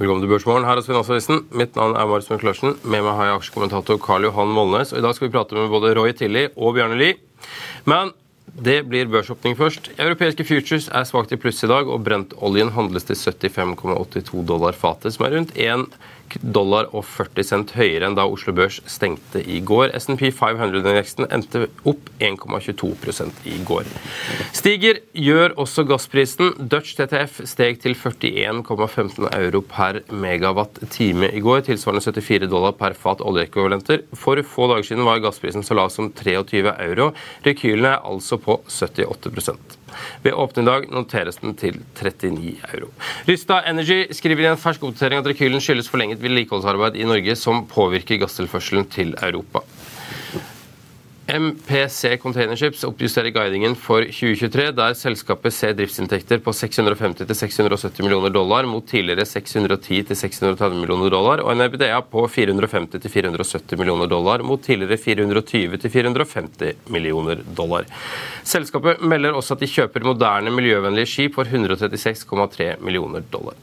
Velkommen til Børsmorgen. Her er Finansavisen. Mitt navn er Marius Mørk Larsen. Med meg har jeg aksjekommentator Karl Johan Molnes. Og I dag skal vi prate med både Roy Tilly og Bjarne Lie. Men det blir børsåpning først. Europeiske futures er svakt i pluss i dag, og brentoljen handles til 75,82 dollar fatet, som er rundt 1 dollar og 40 cent høyere enn da Oslo Børs stengte i går. SNP 500-indeksen endte opp 1,22 i går. Stiger gjør også gassprisen. Dutch TTF steg til 41,15 euro per megawatt time i går, tilsvarende 74 dollar per fat oljeekvivalenter. For få dager siden var gassprisen så lav som 23 euro. Rekylene er altså på 78 ved åpne i dag noteres den til 39 euro. Rystad Energy skriver i en fersk oppdatering at rekylen skyldes forlenget vedlikeholdsarbeid i Norge som påvirker gasstilførselen til Europa. MPC Containerships oppjusterer guidingen for 2023, der selskapet ser driftsinntekter på 650-670 millioner dollar mot tidligere 610-630 millioner dollar, og en EBDA på 450-470 millioner dollar mot tidligere 420-450 millioner dollar. Selskapet melder også at de kjøper moderne, miljøvennlige skip for 136,3 millioner dollar.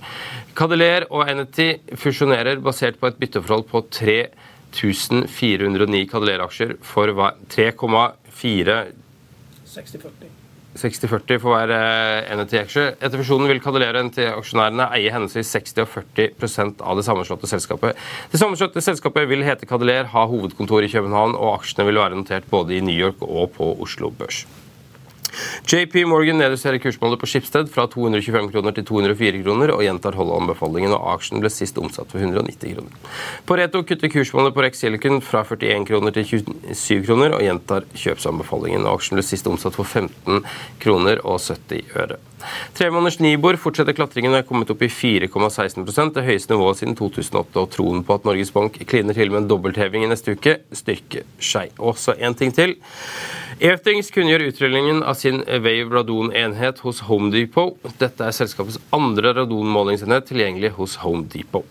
Cadeler og Enety fusjonerer basert på et bytteforhold på 3 1409 Cadeler-aksjer for 3,4 60-40 for hver NET-aksje. Etter fusjonen vil Cadeler og NET-aksjonærene eie henholdsvis 60 og 40% av det sammenslåtte selskapet. Det sammenslåtte selskapet vil hete Cadeler, ha hovedkontor i København, og aksjene vil være notert både i New York og på Oslo Børs. JP Morgan nedjusterer kursmålet på Skipsted fra 225 kroner til 204 kroner og gjentar holdeanbefalingen, og aksjen ble sist omsatt for 190 kroner. Pareto kutter kursmålet på Rex Silicon fra 41 kroner til 27 kroner og gjentar kjøpsanbefalingen, og aksjen ble sist omsatt for 15 kroner og 70 øre. Tremåneders Nibor fortsetter klatringen og er kommet opp i 4,16% det høyeste nivået siden 2008. og Troen på at Norges Bank kliner til med en dobbeltheving i neste uke, styrker seg. Og så en ting til. EFTINGS kunngjør utrullingen av sin Wave radonenhet hos Home Depot. Dette er selskapets andre radonmålingsenhet tilgjengelig hos Home Depot.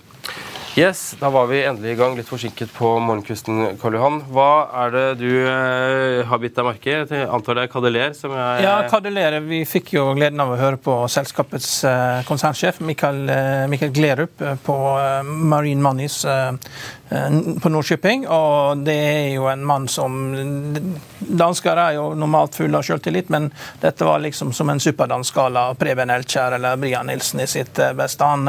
Yes, Da var vi endelig i gang, litt forsinket på morgenkvisten. Karl Johan. Hva er det du eh, har bitt deg merke i? Antar det er Cadeler? som er... Ja, Cadeler. Vi fikk jo gleden av å høre på selskapets eh, konsernsjef Mikael, eh, Mikael Glerup eh, på eh, Marine Moneys eh, på Nordshipping. Og det er jo en mann som Dansker er jo normalt fulle av selvtillit, men dette var liksom som en superdansk à Preben Elkjær eller Brian Nilsen i sitt beste. Han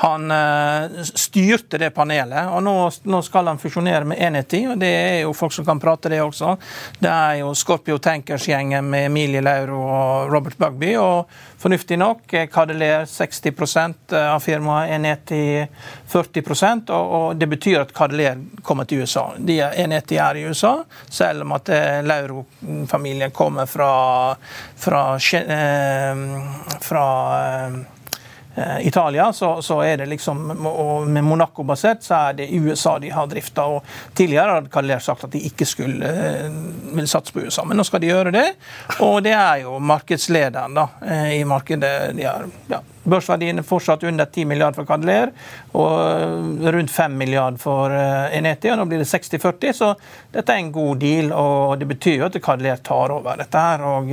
han uh, styrte det panelet, og nå, nå, skal han fusjonere med Enity, og Det er jo folk som kan prate det også. Det er jo Scorpio Tankers-gjengen med Emilie Lauro og Robert Bugby. og Fornuftig nok Kadeler 60% av firmaet, Enety 40 og, og det betyr at Cadeler kommer til USA. De er, enheter her i USA, selv om at eh, Lauro-familien kommer fra, fra, eh, fra eh, Italia, så, så, er det liksom og Med Monaco-basert så er det USA de har drifta. Tidligere hadde Kaller sagt at de ikke skulle vil satse på USA, men nå skal de gjøre det. Og det er jo markedslederen da, i markedet. De har ja, Børsverdien er fortsatt under 10 milliarder for Cadeler og rundt 5 milliarder for Eneti. og Nå blir det 60-40, så dette er en god deal. og Det betyr jo at Cadeler tar over dette. her, og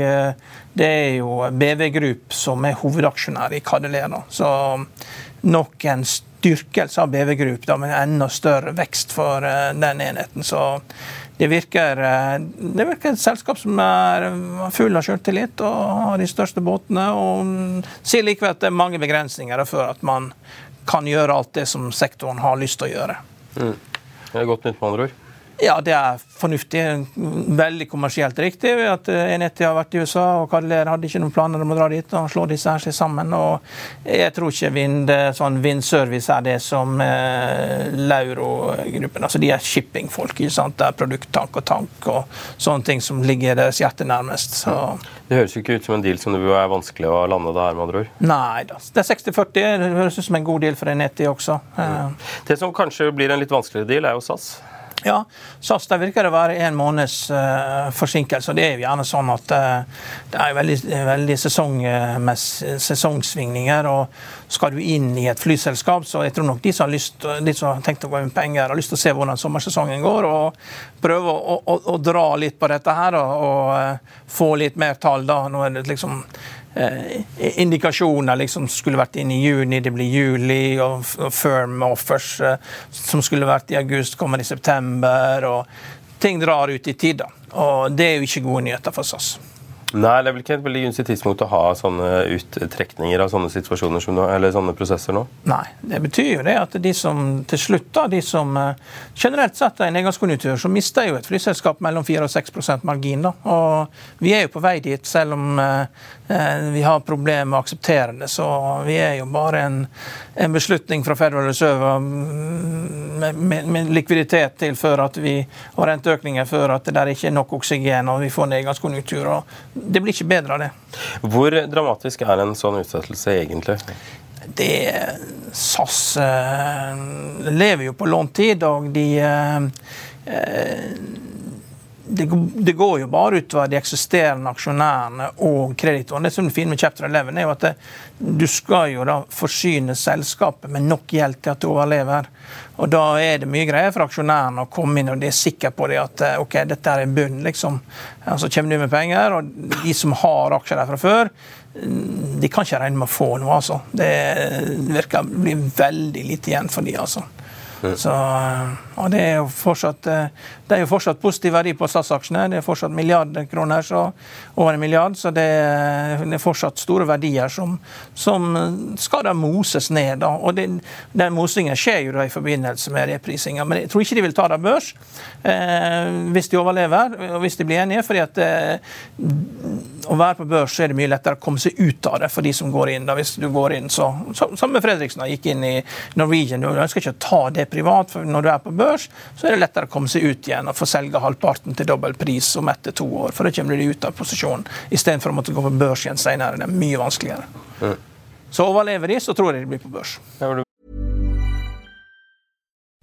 Det er jo BV Group som er hovedaksjonær i Cadeler. Så nok en styrkelse av BV Group, da, med enda større vekst for den enheten. så det virker, eh, det virker et selskap som er full av selvtillit og har de største båtene. Og sier likevel at det er mange begrensninger for at man kan gjøre alt det som sektoren har lyst til å gjøre. Mm. Det er godt nytt med andre ord. Ja, det er fornuftig. Veldig kommersielt riktig. at Eneti har vært i USA, og Kadeler hadde ikke noen planer om å dra dit og slå disse her sammen. og Jeg tror ikke vind, sånn Vindservice er det som eh, Lauro-gruppen altså De er shippingfolk. ikke sant? Det er produkttank og tank og sånne ting som ligger deres hjerte nærmest. så... Det høres jo ikke ut som en deal som det er vanskelig å lande det her, med andre ord. Nei da. Det er 60-40. Det høres ut som en god deal for Eneti også. Mm. Det som kanskje blir en litt vanskeligere deal, er jo SAS. Ja, SAS der virker det å være en måneds uh, forsinkelse. og Det er jo gjerne sånn at uh, det er veldig, veldig sesong, sesongsvingninger. og Skal du inn i et flyselskap, så jeg tror nok de som har, lyst, de som har tenkt å gå inn med penger, har lyst til å se hvordan sommersesongen går, og prøve å, å, å dra litt på dette her og, og uh, få litt mer tall. da. Nå er det liksom Eh, indikasjoner liksom skulle vært inn i juni, det blir juli, og, firm offers eh, som skulle vært i august, kommer i september. og Ting drar ut i tid. da, og Det er jo ikke gode nyheter for SAS. Nei, det er vel ikke et veldig gunstig tidspunkt å ha sånne uttrekninger av sånne situasjoner nå, eller sånne prosesser nå? Nei, det betyr jo det at de som til slutt, da, de som eh, generelt sett er i nedgangskonjunktur, så mister jo et flyselskap mellom 4 og 6 margin. da, og Vi er jo på vei dit, selv om eh, eh, vi har problemer med å akseptere det. Så vi er jo bare en, en beslutning fra Federal Reserve mm, med, med, med, likviditet til før at vi har renteøkninger før at det der ikke er nok oksygen og vi får nedgangskonjunktur. og det blir ikke bedre av det. Hvor dramatisk er en sånn utsettelse egentlig? Det SAS eh, lever jo på lånt tid, og de eh, eh det, det, går jo bare utover de eksisterende aksjonærene og kreditorene. Det som er fint med Chapter 11, er jo at det, du skal jo da forsyne selskapet med nok gjeld til at det overlever. Og Da er det mye greier for aksjonærene å komme inn og de er sikre på det at eh, ok, dette er bunn. liksom. Så kommer du med penger, og de som har aksjer der fra før, mm, de kan ikke regne med å få noe. altså. Det virker å bli veldig lite igjen for de, altså. Så, eh, og det er, fortsatt, eh, det er jo fortsatt positiv verdi på statsaksjene. Det er fortsatt milliarder kroner, så over en milliard. Så det, det er fortsatt store verdier som, som skal da moses ned. Da. Og det, den mosingen skjer jo da i forbindelse med reprisinga. Men jeg tror ikke de vil ta det av børs eh, hvis de overlever, og hvis de blir enige. fordi at eh, å være på børs så er det mye lettere å komme seg ut av det for de som går inn. da, hvis du går inn, så, så med Fredriksen gikk inn i Norwegian. Du ønsker ikke å ta det privat. for Når du er på børs, så er det lettere å komme seg ut igjen og få selge halvparten til dobbel pris om etter to år. For da kommer de ut av posisjonen istedenfor å måtte gå på børs igjen senere. Det er mye vanskeligere. Mm. Så overlever de, så tror jeg de blir på børs.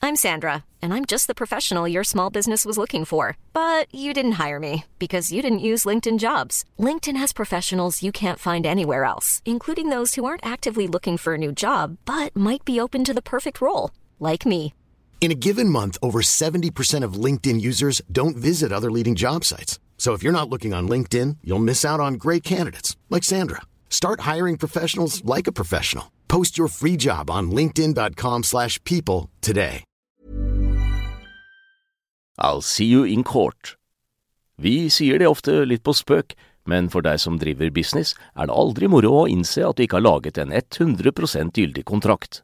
I'm Sandra, and I'm just the professional your small business was looking for. But you didn't hire me because you didn't use LinkedIn jobs. LinkedIn has professionals you can't find anywhere else, including those who aren't actively looking for a new job, but might be open to the perfect role like me. In a given month, over 70% of LinkedIn users don't visit other leading job sites. So if you're not looking on LinkedIn, you'll miss out on great candidates like Sandra. Start hiring professionals like a professional. Post your free job on linkedin.com/people today. I'll see you in court. Vi sier det ofte litt på spøk, men for deg som driver business, er det aldri moro å innse at du ikke har laget en 100 gyldig kontrakt.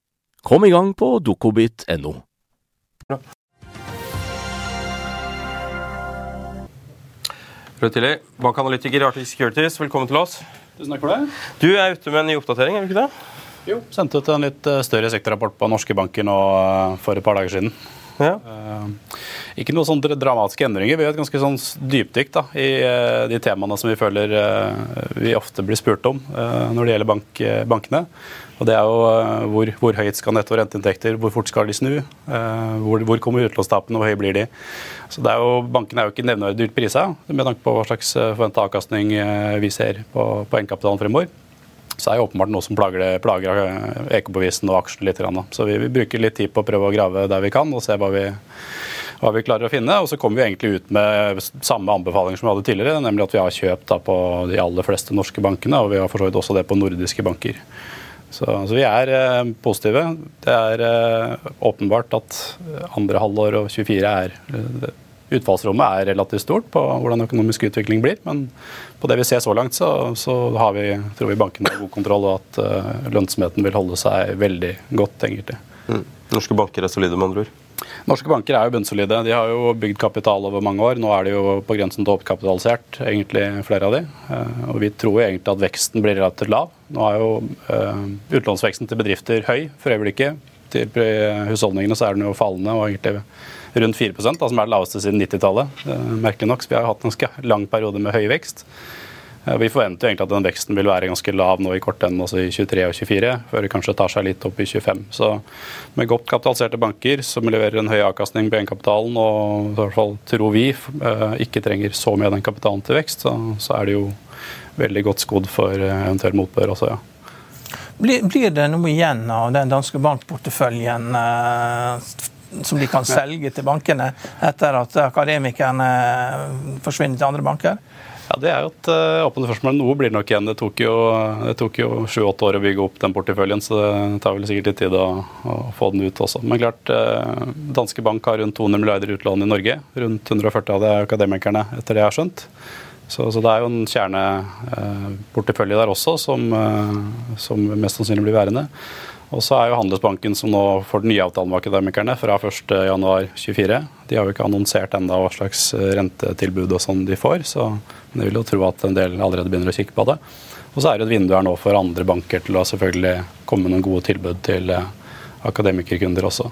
Kom i gang på dokobit.no. Rødtilli, bankanalytiker i Arctic Securities, velkommen til oss. Tusen takk for det. Du er ute med en ny oppdatering, er du ikke det? Jo, sendte ut en litt eh, større sektorrapport på norske banker nå eh, for et par dager siden. Ja. Eh, Ikke noen sånne dramatiske endringer. Vi har et ganske sånn dypdykk da, i uh, de temaene som vi føler uh, vi ofte blir spurt om uh, når det gjelder bank, bankene. Og det er jo hvor, hvor høyt skal netto renteinntekter, hvor fort skal de snu? Hvor, hvor kommer utlånstapene, hvor høye blir de? Så det er jo, Bankene er jo ikke nevneverdig dyrt prisa med tanke på hva slags forventa avkastning vi ser på, på egenkapitalen fremover så er det åpenbart noe som plager, plager Ekobevisen og aksjene litt. Så vi, vi, bruker litt tid på å prøve å grave der vi kan og se hva vi, hva vi klarer å finne. Og så kommer vi egentlig ut med samme anbefalinger som vi hadde tidligere, nemlig at vi har kjøpt på de aller fleste norske bankene, og vi har for så vidt også det på nordiske banker. Så, så vi er eh, positive. Det er eh, åpenbart at andre halvår og 24 er eh, Utfallsrommet er relativt stort på hvordan økonomisk utvikling blir, men på det vi ser så langt, så, så har vi, tror vi bankene har god kontroll, og at uh, lønnsomheten vil holde seg veldig godt, egentlig. Mm. Norske banker er solide, med andre ord? Norske banker er jo bunnsolide. De har jo bygd kapital over mange år. Nå er de jo på grensen til oppkapitalisert, egentlig flere av de. Eh, og vi tror jo egentlig at veksten blir relativt lav. Nå er jo uh, utlånsveksten til bedrifter høy for øyeblikket. Til husholdningene så er den jo fallende og egentlig rundt 4 da, som er det laveste siden 90-tallet. Merkelig nok, så vi har hatt en lang periode med høy vekst. Eh, vi forventer egentlig at den veksten vil være ganske lav nå i kortenden, altså i 23 og 24, før det kanskje tar seg litt opp i 25. Så med godt kapitaliserte banker som leverer en høy avkastning på egenkapitalen, og i hvert fall tror vi eh, ikke trenger så mye av den kapitalen til vekst, så, så er det jo veldig godt skodd for eh, eventuell motbør også, ja. Blir, blir det noe igjen av den danske bankporteføljen som de kan selge til bankene etter at akademikerne forsvinner til andre banker? Ja, Det er jo et uh, åpent spørsmål. Noe blir det nok igjen. Det tok jo sju-åtte år å bygge opp den porteføljen, så det tar vel sikkert litt tid å, å få den ut også. Men klart, uh, Danske Bank har rundt 200 milliarder utlån i Norge. Rundt 140 av det er akademikerne, etter det jeg har skjønt. Så, så det er jo en kjerneportefølje uh, der også, som, som mest sannsynlig blir værende. Og så er jo Handelsbanken som nå får den nye avtalen med akademikerne fra 1.1.24. De har jo ikke annonsert enda hva slags eh, rentetilbud og sånn de får, så jeg vil jo tro at en del allerede begynner å kikke på det. Og så er det et vindu her nå for andre banker til å selvfølgelig komme med noen gode tilbud til eh, akademikerkunder også.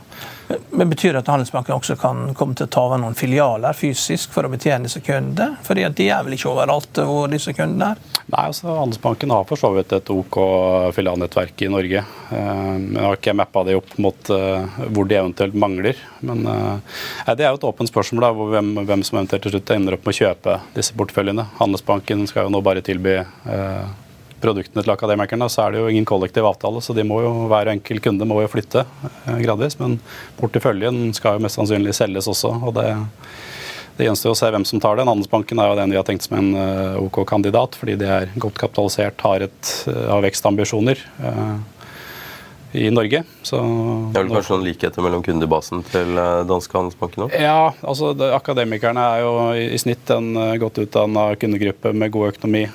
Men Betyr det at Handelsbanken også kan komme til å ta over noen filialer fysisk for å betjene disse kundene? Fordi at de er vel ikke overalt hvor disse kundene er? Nei, altså Handelsbanken har for så vidt et OK filialnettverk i Norge. Men jeg har ikke mappa det opp mot eh, hvor de eventuelt mangler. Men nei, det er jo et åpent spørsmål da, hvem, hvem som eventuelt til slutt ender opp med å kjøpe disse porteføljene. Handelsbanken skal jo nå bare tilby produktene til akademikerne, så er det jo ingen kollektiv avtale, så de må jo, hver enkelt kunde må jo flytte eh, gradvis. Men porteføljen skal jo mest sannsynlig selges også. og det, det gjenstår å se hvem som tar den. Handelsbanken er jo den vi har tenkt som en uh, OK kandidat, fordi de er godt kapitalisert, har, et, uh, har vekstambisjoner. I Norge. Så det er vel kanskje noen likheter mellom kundebasen til danske Handelsbanken òg? Ja, altså det, akademikerne er jo i, i snitt en godt utdanna kundegruppe med god økonomi,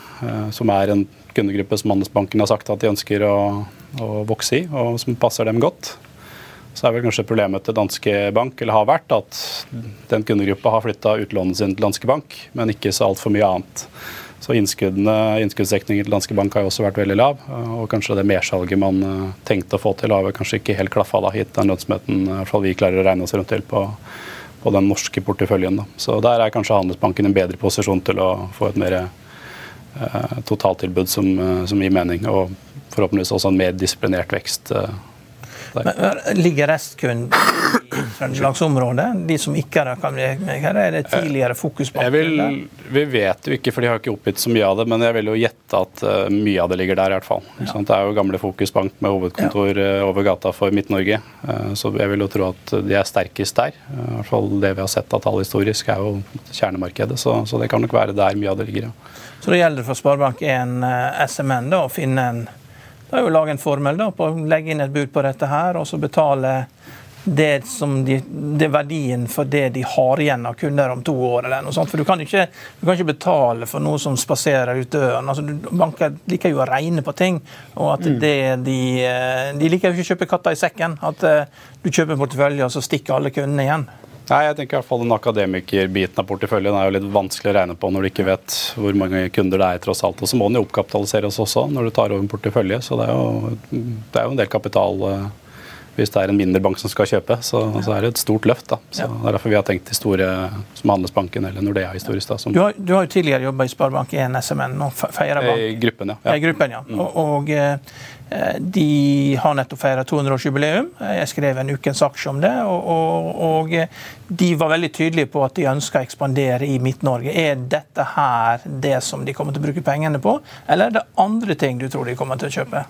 som er en kundegruppe som Handelsbanken har sagt at de ønsker å, å, vokse i, og som passer dem godt. Så er vel kanskje problemet til Danske Bank eller har vært at den kundegruppa har flytta utlånet sin til Danske Bank, men ikke så altfor mye annet. Så Innskuddsdekningen til Danske Bank har jo også vært veldig lav. Og kanskje det mersalget man eh, tenkte å få til, har kanskje ikke helt klaffa, da, hit den lønnsomheten i hvert fall vi klarer å regne oss rundt til på, på den norske porteføljen. Da. Så der er kanskje Handelsbanken en bedre posisjon til å få et mer totaltilbud som, eh, som, gir mening, og forhåpentligvis også en mer disiplinert vekst. Der. Men, ligger restkunden trøndelagsområdet? De som ikke er akademikere? Er det tidligere fokus på vil, Vi vet jo ikke, for de har ikke oppgitt så mye av det. Men jeg vil jo gjette at uh, mye av det ligger der, i hvert fall. Ja. Det er jo gamle Fokusbank med hovedkontor uh, over gata for Midt-Norge. Så jeg vil jo tro at de er sterkest der. I hvert fall det vi har sett av tall historisk, er jo kjernemarkedet. Så, så, det kan nok være der mye av det ligger. Ja. Så det gjelder for Sparebank1 eh, SMN da, å finne en da er jo lage en formel da, på å legge inn et bud på dette her, og så betale det som de, det verdien for det de har igjen av kunder om to år. eller noe sånt. For Du kan ikke, du kan ikke betale for noe som spaserer ut døren. Altså, banker liker jo å regne på ting. og at mm. det de, eh, de liker jo ikke å kjøpe katta i sekken. At uh, du kjøper en portefølje, og så stikker alle kundene igjen. Nei, jeg tenker i hvert fall Den akademikerbiten av porteføljen er jo litt vanskelig å regne på når du ikke vet hvor mange kunder det er. tross alt. Og så må den jo oppkapitaliseres også når du tar over en portefølje. Så det er jo, det er jo en del kapital uh, hvis det er en mindre bank som skal kjøpe, så, så er det et stort løft. da. Så Det er derfor vi har tenkt de store som Handelsbanken eller Nordea historisk. da. Som, Du har, du har jo tidligere jobba i Sparebank1 SMN, fe- feirer bank. I gruppen, ja. Ja. I gruppen, ja. Og, og eh, de har nettopp feira 200-årsjubileum. Jeg skrev en ukens aksje om det. Og, og, og eh, de var veldig tydelige på at de ønska å ekspandere i Midt-Norge. Er dette her det som de kommer til å bruke pengene på, eller er det andre ting du tror de kommer til å kjøpe?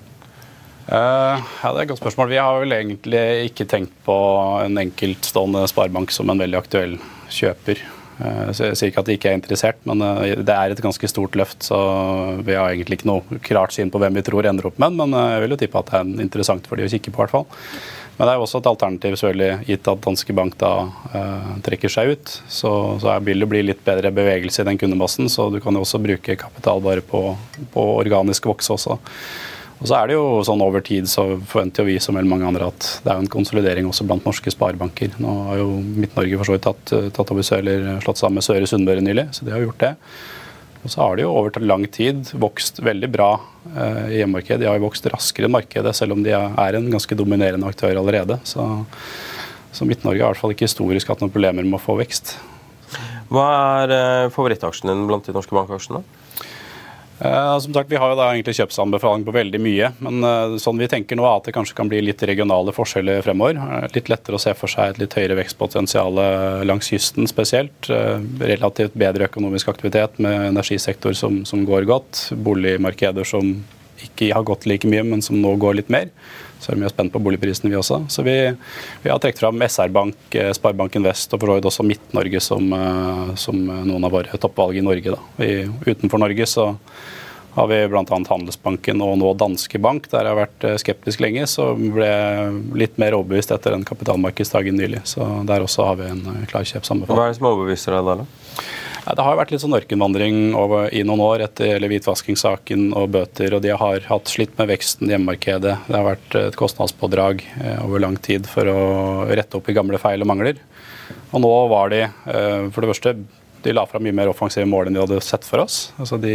Eh, ja, Det er et godt spørsmål. Vi har vel egentlig ikke tenkt på en enkeltstående sparebank som en veldig aktuell kjøper. Uh, så Jeg sier ikke at de ikke er interessert, men uh, det er et ganske stort løft. Så vi har egentlig ikke noe klart syn på hvem vi tror ender opp med, men jeg vil jo tippe at det er interessant for de å kikke på. i hvert fall. Men det er jo også et alternativ, selvfølgelig, gitt at Danske Bank da trekker seg ut. Så, så vil det bli litt bedre bevegelse i den kundemassen, så du kan jo også bruke kapital bare på, på organisk vokse også. Og så er det jo sånn Over tid så forventer jo vi som veldig mange andre at det er jo en konsolidering også blant norske sparebanker. Nå har jo Midt-Norge for så vidt tatt, tatt over eller slått sammen med Søre Sunnmøre nylig, så de har gjort det. Og så har de jo over lang tid vokst veldig bra eh, i hjemmemarkedet. De har jo vokst raskere enn markedet, selv om de er en ganske dominerende aktør allerede. Så, så Midt-Norge har i hvert fall ikke historisk hatt noen problemer med å få vekst. Hva er eh, favorittaksjen din blant de norske bankaksjene? Eh, som sagt, Vi har jo da egentlig kjøpsanbefaling på veldig mye. Men uh, sånn vi tenker nå er at det kanskje kan bli litt regionale forskjeller fremover. Uh, litt lettere å se for seg et litt høyere vekstpotensial langs kysten spesielt. Relativt bedre økonomisk aktivitet med energisektor som, som går godt. Boligmarkeder som ikke har gått like mye, men som nå går litt mer. Så er vi spent på boligprisene, vi også. Så vi, vi har trukket fram SR-Bank, eh, Sparebanken Vest og for også Midt-Norge som, eh, som noen av våre toppvalg i Norge. I, utenfor Norge så har vi bl.a. Handelsbanken og nå Danske Bank. Der jeg har vært eh, skeptisk lenge, så ble litt mer overbevist etter den kapitalmarkedsdagen nylig. Så der også har vi en klar kjøpsanbefaling. Hva er det som overbeviser deg da? Ja, det har vært litt sånn ørkenvandring i noen år etter hele hvitvaskingssaken og bøter, og de har hatt slitt med veksten i hjemmemarkedet. Det har vært et kostnadspådrag eh, over lang tid for å rette opp i gamle feil og mangler. Og nå var de, eh, for det første, de la fram mye mer offensive mål enn de hadde sett for oss. Altså de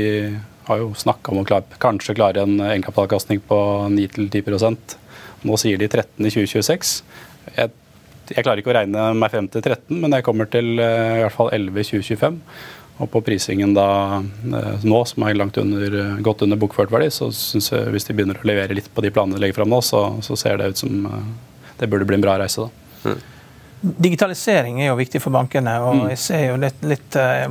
har jo snakka om å klare, kanskje klare en egenkapitalkastning på 9-10% Nå sier de 13 i 2026. Jeg jeg klarer ikke å regne meg frem til 13, men jeg kommer til eh, i hvert fall 11 i 2025. Og på prisingen da eh, nå, som er langt under, eh, godt under bokført verdi, så syns jeg hvis de begynner å levere litt på de planene de legger fram nå, så, så ser det ut som det burde bli en bra reise. da. Digitalisering er jo viktig for bankene. og Mm. Jeg ser jo litt, litt jeg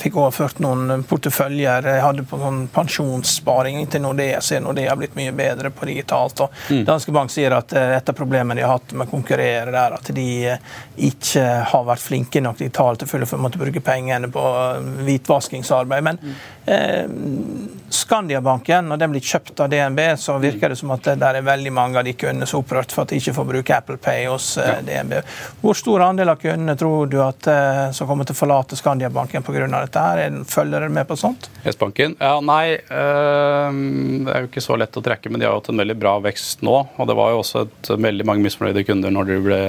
fikk overført noen porteføljer jeg hadde på sånn pensjonssparing til Nordea. Ser Nordea har blitt mye bedre på digitalt. og Mm. Danske Bank sier at eh, et av problemene de har hatt med å konkurrere, er at de eh, ikke har vært flinke nok digitalt til å måtte bruke pengene på eh, hvitvaskingsarbeid. Men eh, Skandiabanken, når den blir kjøpt av DNB, så virker det som at det der er veldig mange av de kundene som er opprørt for at de ikke får bruke Apple Pay hos ja. DNB. Hvor stor andel av kundene tror du at eh, som kommer til å forlate Skandiabanken pga. dette? her? Er- Følger dere med på sånt? S-banken? Ja, nei. øh, det er jo ikke så lett å trekke, men de har hatt en veldig bra vekst nå. Og det var jo også et, veldig mange misfornøyde kunder når de ble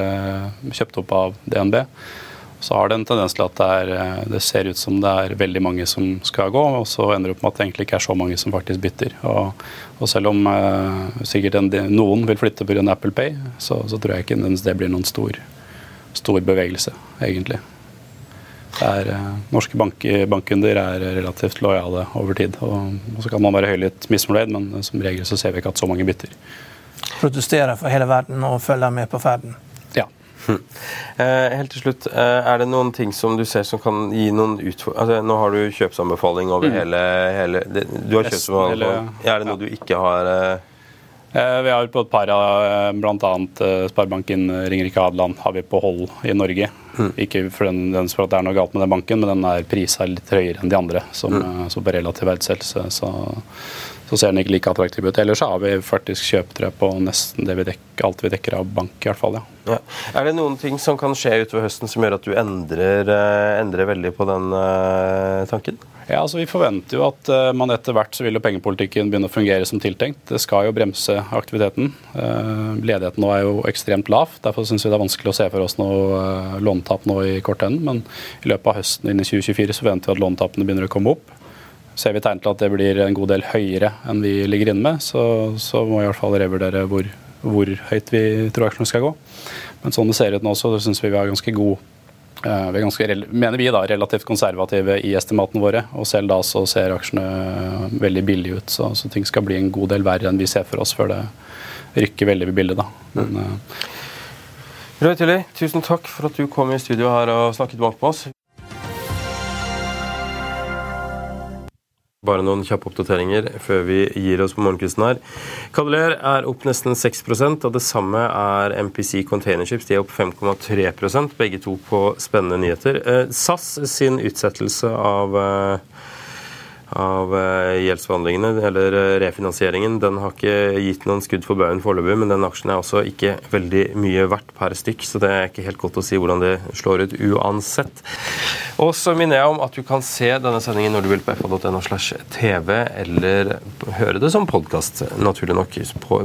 kjøpt opp av DNB. Så har det en tendens til at det, er, øh, det ser ut som det er veldig mange som skal gå, og så ender det opp med at det egentlig ikke er så mange som faktisk bytter. Og, og selv om øh, sikkert en, noen vil flytte pga. Apple Pay, så, så tror jeg ikke det blir noen stor, stor bevegelse, egentlig. Er, eh, norske bank, bankkunder er relativt lojale over tid. Og, og så kan man være høylytt misfornøyd, men som regel så ser vi ikke at så mange bytter. Protesterer for hele verden og følger med på ferden? Ja. Eh, helt til slutt, eh, er det noen ting som du ser som kan gi noen utfordringer altså, Nå har du kjøpsanbefaling over hele, hele det, Du har kjøpsanbefaling. hele- er det noe du ikke har eh, Vi har på et par av bl.a. Sparebanken Ringerike Hadeland har vi på hold i Norge. Ikke for, den, den for at det er noe galt med den banken, men den er prisa litt høyere enn de andre. Som, mm. som på relativ verdsettelse så, så ser den ikke like attraktiv ut. Ellers har vi faktisk kjøptere på nesten det vi dekker, alt vi dekker av bank, i hvert fall. ja. ja. Er det noen ting som kan skje utover høsten som gjør at du endrer, eh, endrer veldig på den eh, tanken? Ja, altså Vi forventer jo at eh, man etter hvert så vil jo pengepolitikken begynne å fungere som tiltenkt. Det skal jo bremse aktiviteten. Ledigheten nå er jo ekstremt lav. Derfor syns vi det er vanskelig å se for oss noe låntap nå i kort enden. Men i løpet av høsten inn i 2024 så forventer vi at låntapene begynner å komme opp. Ser vi tegn til at det blir en god del høyere enn vi ligger inne med, så, så må vi i hvert fall revurdere hvor, hvor høyt vi tror aksjene skal gå. Men sånn det ser ut nå, så syns vi vi har ganske god vi er ganske, mener vi da, relativt konservative i estimatene våre. Og selv da så ser aksjene veldig billige ut, så, så, ting skal bli en god del verre enn vi ser for oss før det rykker veldig ved bildet. da. Men, uh, Roy Tilly, tusen takk for at du kom i studio her og snakket bak på oss. Bare noen kjappe oppdateringer før vi gir oss på morgenkvisten her. Cadeler er opp nesten 6% og det samme er MPC Containerships. De er opp 5,3% begge to på spennende nyheter. Eh, SAS sin utsettelse av eh, av eh, gjeldsforhandlingene, eller eh, refinansieringen, den har ikke gitt noen skudd for baugen foreløpig, men den aksjen er også ikke veldig mye verdt per stykk, så det er ikke helt godt å si hvordan det slår ut uansett. Og så minner jeg om at du kan se denne sendingen når du vil på fa.no slash tv, eller høre det som podkast, naturlig nok.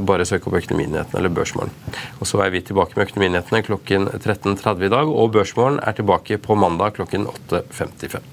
bare søk opp Økonominyhetene eller Børsmorgen. Og så er vi tilbake med Økonominyhetene klokken 13.30 i dag, og Børsmorgen er tilbake på mandag klokken 8.55.